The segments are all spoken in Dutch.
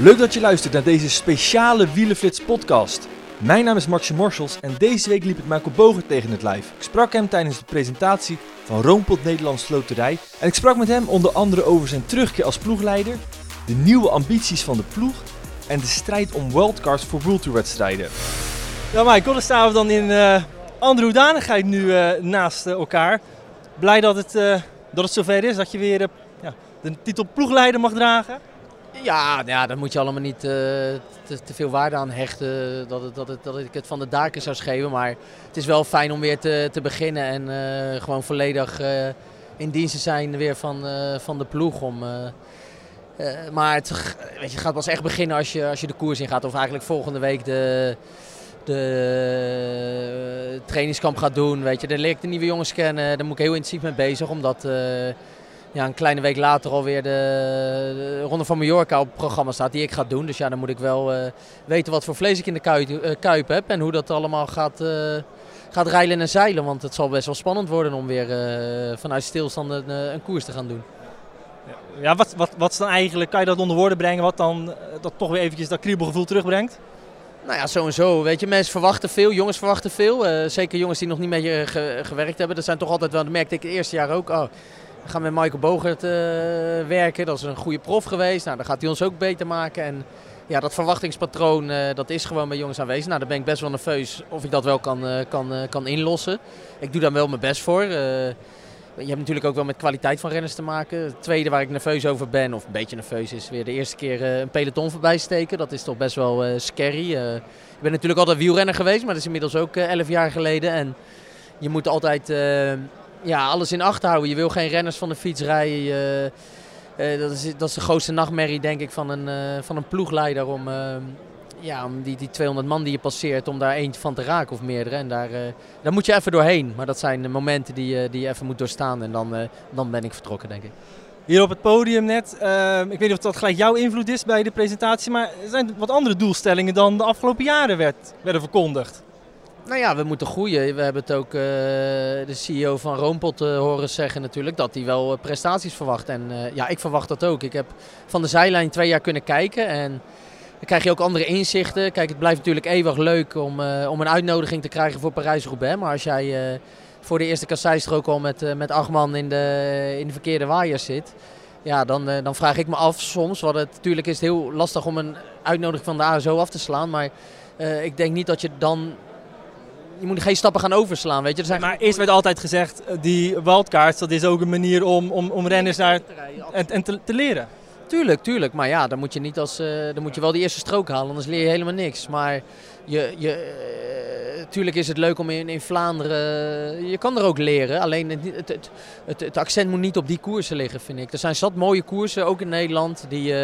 Leuk dat je luistert naar deze speciale Wielenflits podcast. Mijn naam is Maxje Morsels en deze week liep het Michael Bogert tegen het lijf. Ik sprak hem tijdens de presentatie van Roompot Nederlands Loterij. En ik sprak met hem onder andere over zijn terugkeer als ploegleider, de nieuwe ambities van de ploeg en de strijd om wildcards voor World Tour wedstrijden. Ja Michael, dan staan we dan in uh, andere hoedanigheid nu uh, naast uh, elkaar. Blij dat het, dat het zover is, dat je weer ja, de titel ploegleider mag dragen. Ja, nou ja, daar moet je allemaal niet uh, te, veel waarde aan hechten. Dat, dat, dat ik het van de daken zou schreeuwen. Maar het is wel fijn om weer te, te beginnen. En uh, gewoon volledig uh, in dienst te zijn weer van, van de ploeg. Om, maar het, weet je, gaat pas echt beginnen als je, als je de koers ingaat. Of eigenlijk volgende week de, de trainingskamp gaat doen. Weet je. Daar leer ik de nieuwe jongens kennen. Daar moet ik heel intensief mee bezig. Omdat ja, een kleine week later alweer de, de Ronde van Mallorca op het programma staat die ik ga doen. Dus ja, dan moet ik wel uh, weten wat voor vlees ik in de kuip, uh, kuip heb en hoe dat allemaal gaat, uh, gaat rijlen en zeilen. Want het zal best wel spannend worden om weer vanuit stilstand een, een, koers te gaan doen. Ja, wat, wat, wat is dan eigenlijk, kan je dat onder woorden brengen, wat dan dat toch weer eventjes dat kriebelgevoel terugbrengt? Nou ja, sowieso. Weet je, mensen verwachten veel, jongens verwachten veel. zeker jongens die nog niet met je ge gewerkt hebben. Dat zijn toch altijd wel, dat merkte ik het eerste jaar ook. Oh, we gaan met Michael Bogert uh, werken. Dat is een goede prof geweest. Nou, dan gaat hij ons ook beter maken. En ja, dat verwachtingspatroon uh, dat is gewoon bij jongens aanwezig. Nou, daar ben ik best wel nerveus of ik dat wel kan, uh, kan, kan inlossen. Ik doe daar wel mijn best voor. je hebt natuurlijk ook wel met kwaliteit van renners te maken. Het tweede waar ik nerveus over ben, of een beetje nerveus, is weer de eerste keer een peloton voorbij steken. Dat is toch best wel scary. ik ben natuurlijk altijd wielrenner geweest, maar dat is inmiddels ook elf jaar geleden. En je moet altijd ja, alles in acht houden. Je wil geen renners van de fiets rijden. Uh, dat, is, dat is de grootste nachtmerrie, denk ik, van een, uh, van een ploegleider. Om, ja, om die, die 200 man die je passeert, om daar eentje van te raken of meerdere. En daar, daar moet je even doorheen. Maar dat zijn de momenten die, die je even moet doorstaan. En dan, dan ben ik vertrokken, denk ik. Hier op het podium net, ik weet niet of dat gelijk jouw invloed is bij de presentatie. Maar er zijn wat andere doelstellingen dan de afgelopen jaren werd, werden verkondigd. Nou ja, we moeten groeien. We hebben het ook uh, de CEO van Roompot uh, horen zeggen natuurlijk dat hij wel uh, prestaties verwacht. En ja, ik verwacht dat ook. Ik heb van de zijlijn twee jaar kunnen kijken en dan krijg je ook andere inzichten. Kijk, het blijft natuurlijk eeuwig leuk om, om een uitnodiging te krijgen voor Parijs-Roubaix. Maar als jij voor de eerste kasseistrook al met, met acht in de, in de verkeerde waaiers zit... Ja, dan, dan vraag ik me af soms, want het, natuurlijk is het heel lastig om een uitnodiging van de ASO af te slaan. Maar ik denk niet dat je dan je moet geen stappen gaan overslaan. Weet je. Er zijn maar eerst werd altijd gezegd, eh, die wildcards, dat is ook een manier om, om, om renners daar en, en te, te, leren. Tuurlijk, tuurlijk. Maar ja, dan moet je, niet als, uh, dan moet je wel die eerste strook halen, anders leer je helemaal niks. Maar je, je, uh, tuurlijk is het leuk om in, in Vlaanderen, je kan er ook leren. Alleen het, het, het, het, accent moet niet op die koersen liggen, vind ik. Er zijn zat mooie koersen, ook in Nederland, die,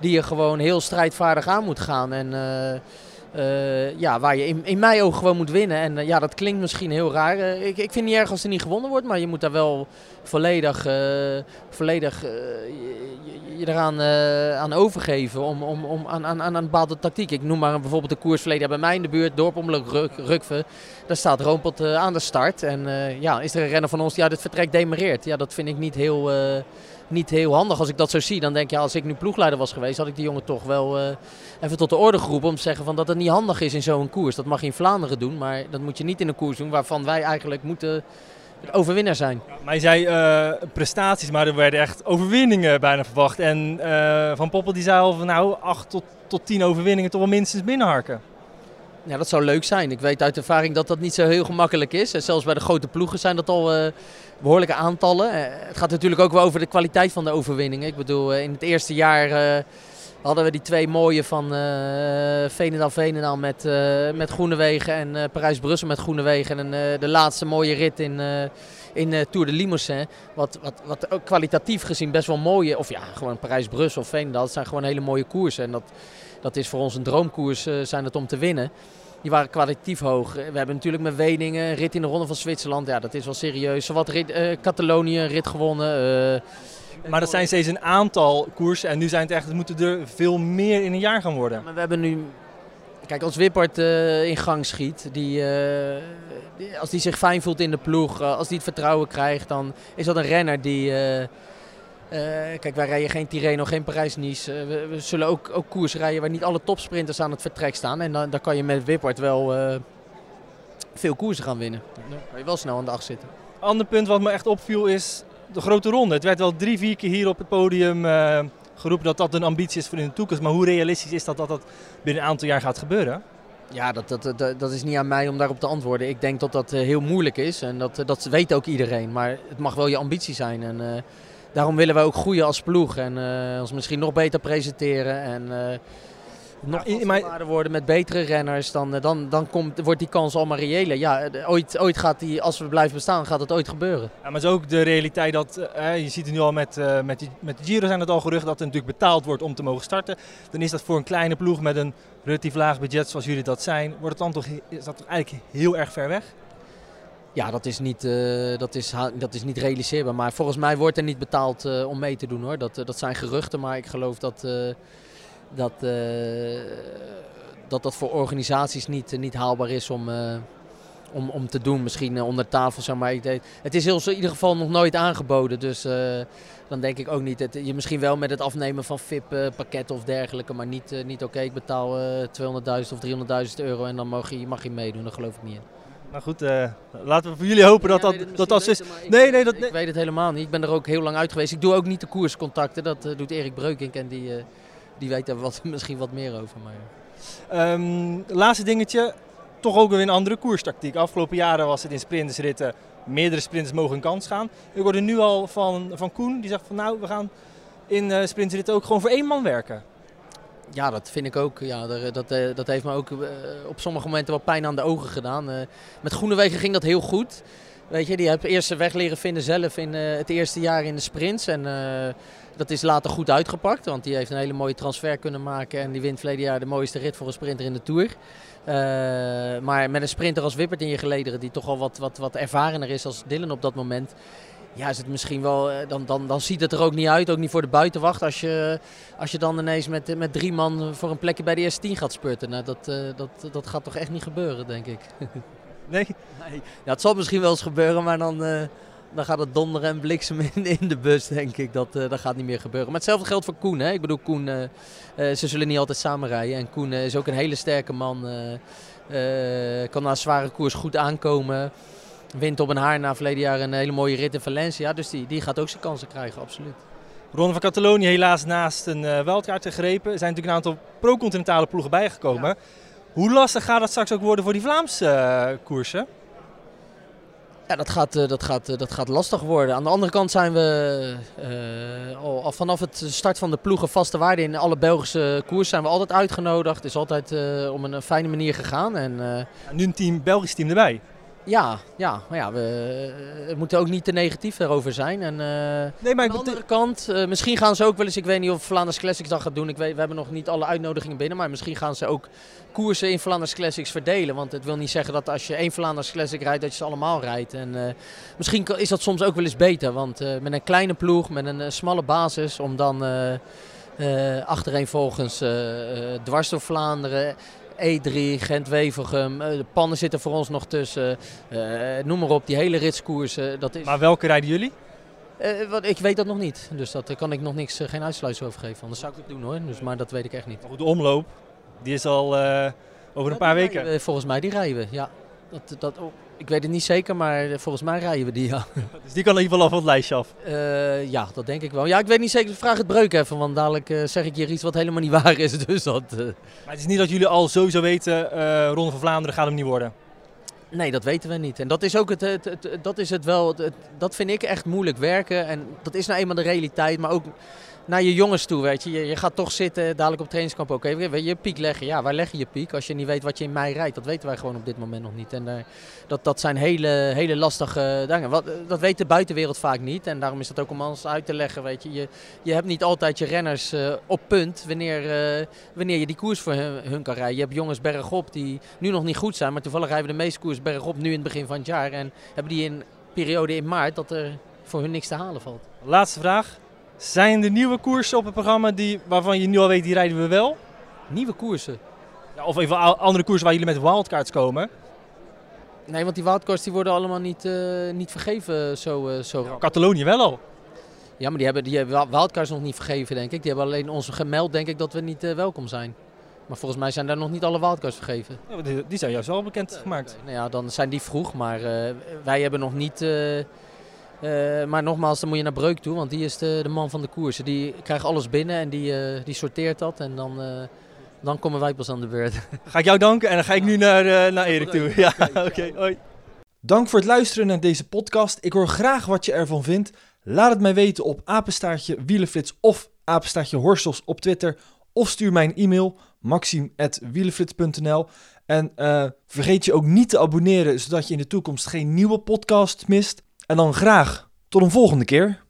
die je gewoon heel strijdvaardig aan moet gaan. En uh, ja, waar je in, in mijn ogen gewoon moet winnen. En uh, ja, dat klinkt misschien heel raar. Uh, ik, ik vind niet erg als er niet gewonnen wordt, maar je moet daar wel volledig, volledig je, je, eraan aan overgeven om, om, om aan, aan, aan een bepaalde tactiek. Ik noem maar bijvoorbeeld de koers verleden bij mij in de buurt, Dorp om Ruk, Rukve. Daar staat Roompot aan de start. En ja, is er een renner van ons die het vertrek demereert. Ja, dat vind ik niet heel niet heel handig. Als ik dat zo zie, dan denk je, als ik nu ploegleider was geweest, had ik die jongen toch wel uh, even tot de orde geroepen om te zeggen van dat het niet handig is in zo'n koers. Dat mag je in Vlaanderen doen, maar dat moet je niet in een koers doen waarvan wij eigenlijk moeten overwinnaar zijn. Ja, maar je zei uh, prestaties, maar er werden echt overwinningen bijna verwacht. En uh, Van Poppel die zei al van nou, acht tot, tot tien overwinningen toch wel minstens binnenharken. Ja, dat zou leuk zijn. Ik weet uit ervaring dat dat niet zo heel gemakkelijk is. En zelfs bij de grote ploegen zijn dat al uh, behoorlijke aantallen. Uh, het gaat natuurlijk ook wel over de kwaliteit van de overwinningen. Ik bedoel, uh, in het eerste jaar hadden we die twee mooie van Veenendaal-Veenendaal met, met Groenewegen en Parijs-Brussel met Groenewegen. En de laatste mooie rit in, in Tour de Limousin. Wat, wat, wat ook kwalitatief gezien best wel mooie, of ja, gewoon Parijs-Brussel, Veenendaal. Dat zijn gewoon hele mooie koersen. En dat, dat is voor ons een droomkoers zijn het om te winnen die waren kwalitatief hoog. We hebben natuurlijk met Weningen, rit in de Ronde van Zwitserland. Ja, dat is wel serieus. Wat rit, uh, Catalonië, rit gewonnen. Maar dat zijn steeds een aantal koersen. En nu zijn het echt, het moeten er veel meer in een jaar gaan worden. Maar we hebben nu... Kijk, als Wippert uh, in gang schiet, die, die, als die zich fijn voelt in de ploeg, als die het vertrouwen krijgt, dan is dat een renner die Eh, kijk, wij rijden geen Tirreno, geen Parijs-Nice. Eh, we, we zullen ook, ook koers rijden waar niet alle topsprinters aan het vertrek staan. En dan, dan kan je met Wippert wel eh, veel koersen gaan winnen. Dan kan je wel snel aan de acht zitten. Ander punt wat me echt opviel is de grote ronde. Het werd wel drie, vier keer hier op het podium geroepen dat dat een ambitie is voor in de toekomst. Maar hoe realistisch is dat dat dat binnen een aantal jaar gaat gebeuren? Ja, dat, dat, dat, dat is niet aan mij om daarop te antwoorden. Ik denk dat dat heel moeilijk is en dat, dat weet ook iedereen. Maar het mag wel je ambitie zijn. En, daarom willen wij ook groeien als ploeg en eh, ons misschien nog beter presenteren. En eh, nog vastberaden worden met betere renners. Dan, eh, dan, dan komt, wordt die kans allemaal reëler. Ja, ooit, ooit gaat die, als we blijven bestaan, gaat het ooit gebeuren. Ja, maar het is ook de realiteit dat, eh, je ziet het nu al met, eh, met, die, met de Giro zijn het al gerucht dat er natuurlijk betaald wordt om te mogen starten. Dan is dat voor een kleine ploeg met een relatief laag budget zoals jullie dat zijn, wordt het dan toch, is dat toch eigenlijk heel erg ver weg? Ja, dat is niet, eh, dat is, dat is niet realiseerbaar. Maar volgens mij wordt er niet betaald eh, om mee te doen hoor. Dat, eh, dat zijn geruchten, maar ik geloof dat, dat, dat dat voor organisaties niet, niet haalbaar is om, om, om te doen. Misschien onder tafel, zeg maar. Het is in ieder geval nog nooit aangeboden. Dus dan denk ik ook niet. Dat je misschien wel met het afnemen van VIP-pakketten of dergelijke. Maar niet, niet oké, ik betaal eh 200.000 of 300.000 euro en dan mag je, mag je meedoen. Daar geloof ik niet in. Maar goed, eh, laten we voor jullie hopen dat dat, dat, dat is. Nee, ik- nee, dat- ik weet het helemaal niet. Ik ben er ook heel lang uit geweest. Ik doe ook niet de koerscontacten. Dat eh, doet Erik Breukink en die, eh, die weet daar wat, misschien wat meer over. Maar, Ehm, laatste dingetje, toch ook weer een andere koerstactiek. Afgelopen jaren was het in sprintersritten, meerdere sprinters mogen een kans gaan. Ik hoorde nu al van, van Koen, die zegt van nou, we gaan in sprintersritten ook gewoon voor één man werken. Ja, dat vind ik ook. Ja, daar- dat, eh, dat heeft me ook eh, op sommige momenten wel pijn aan de ogen gedaan. Eh, met Groenewegen ging dat heel goed. Weet je, die heeft eerst zijn weg leren vinden zelf in eh, het eerste jaar in de sprints. En eh, dat is later goed uitgepakt. Want die heeft een hele mooie transfer kunnen maken. En die wint verleden jaar de mooiste rit voor een sprinter in de Tour. Eh, maar met een sprinter als Wippert in je gelederen, die toch al wat, wat, wat ervarener is als Dylan op dat moment. Ja, is het misschien wel, eh, dan, dan, dan ziet het er ook niet uit, ook niet voor de buitenwacht. Als je, als je dan ineens met, met drie man voor een plekje bij de eerste tien gaat spurten. Nou, dat, eh, dat, dat gaat toch echt niet gebeuren, denk ik. Nee, Ja, het zal misschien wel eens gebeuren, maar dan, eh, dan gaat het donderen en bliksem in, in de bus, denk ik. Dat, dat gaat niet meer gebeuren. Maar hetzelfde geldt voor Koen. Hè? Ik bedoel, Koen, ze zullen niet altijd samen rijden. En Koen is ook een hele sterke man. kan na een zware koers goed aankomen. Wint op een haar na verleden jaar een hele mooie rit in Valencia. Dus die, die gaat ook zijn kansen krijgen, absoluut. Ronde van Catalonië helaas naast een eh wildcard gegrepen. Er zijn natuurlijk een aantal pro-continentale ploegen bijgekomen. Hoe lastig gaat dat straks ook worden voor die Vlaamse eh, koersen? Ja, dat gaat, eh, dat, gaat, dat gaat lastig worden. Aan de andere kant zijn we al, vanaf het start van de ploegen vaste waarde in alle Belgische koers zijn we altijd uitgenodigd. Het is altijd eh, om een, fijne manier gegaan. En, eh, Nu een team, Belgisch team erbij. Ja, ja, maar ja, we eh, moeten ook niet te negatief daarover zijn. En, eh, Nee, maar aan de andere kant, eh, misschien gaan ze ook wel eens, ik weet niet of Vlaanders Classics dat gaat doen. Ik weet, we hebben nog niet alle uitnodigingen binnen, maar misschien gaan ze ook koersen in Vlaanders Classics verdelen. Want het wil niet zeggen dat als je één Vlaanders Classic rijdt, dat je ze allemaal rijdt. En misschien is dat soms ook wel eens beter, want met een kleine ploeg, met een smalle basis, om dan eh, achtereenvolgens dwars door Vlaanderen... E3, Gent-Wevelgem, eh, de pannen zitten voor ons nog tussen. eh, noem maar op, die hele ritskoersen. Dat is... Maar welke rijden jullie? Eh, wat, ik weet dat nog niet. Dus daar kan ik nog niks, geen uitsluitsel over geven. Anders zou ik het doen hoor. Dus, maar dat weet ik echt niet. De omloop, die is al over een paar weken. volgens mij die rijden we. Ja. Dat, dat, oh, ik weet het niet zeker, maar eh, volgens mij rijden we die. Ja. Dus die kan in ieder geval al van het lijstje af. Eh, ja, dat denk ik wel. Ja, ik weet niet zeker. Vraag het breuk even, want dadelijk eh, zeg ik hier iets wat helemaal niet waar is. Dus dat. Maar het is niet dat jullie al sowieso weten, Ronde van Vlaanderen gaat hem niet worden. Nee, dat weten we niet. En dat is ook het, het, het- dat is het wel. het- dat vind ik echt moeilijk werken. En dat is nou eenmaal de realiteit. Maar ook naar je jongens toe, weet je. Je, je gaat toch zitten, dadelijk op trainingskamp ook even. Je, piek leggen. Ja, waar leg je je piek? Als je niet weet wat je in mei rijdt. Dat weten wij gewoon op dit moment nog niet. En eh, dat, dat zijn hele, hele lastige dingen. Wat, dat weet de buitenwereld vaak niet. En daarom is dat ook om ons uit te leggen, weet je. Je, je hebt niet altijd je renners eh, op punt wanneer, eh, wanneer je die koers voor hun, hun kan rijden. Je hebt jongens bergop die nu nog niet goed zijn. Maar toevallig rijden we de meeste koers bergop nu in het begin van het jaar. En hebben die een periode in maart dat er voor hun niks te halen valt. Laatste vraag. Zijn er nieuwe koersen op het programma die, waarvan je nu al weet, die rijden we wel? Nieuwe koersen. Ja, of even andere koersen waar jullie met wildcards komen? Nee, want die wildcards die worden allemaal niet, eh, niet vergeven zo, eh, zo rap. Catalonië wel al. Ja, maar die hebben, die hebben wildcards nog niet vergeven, denk ik. Die hebben alleen ons gemeld, denk ik, dat we niet welkom zijn. Maar volgens mij zijn daar nog niet alle wildcards vergeven. Ja, die, die zijn juist wel bekend gemaakt. Nou ja, dan zijn die vroeg, maar wij hebben nog niet... maar nogmaals, dan moet je naar Breuk toe, want die is de, de man van de koersen. Die krijgt alles binnen en die, die sorteert dat. En dan, dan komen wij pas aan de beurt. Ga ik jou danken en dan ga ik nu naar, naar Erik toe. Ja, oké, hoi. Dank voor het luisteren naar deze podcast. Ik hoor graag wat je ervan vindt. Laat het mij weten op apenstaartje wielenflits of apenstaartje horstels op Twitter. Of stuur mij een e-mail maxim.wielenflits.nl En vergeet je ook niet te abonneren, zodat je in de toekomst geen nieuwe podcast mist. En dan graag tot een volgende keer.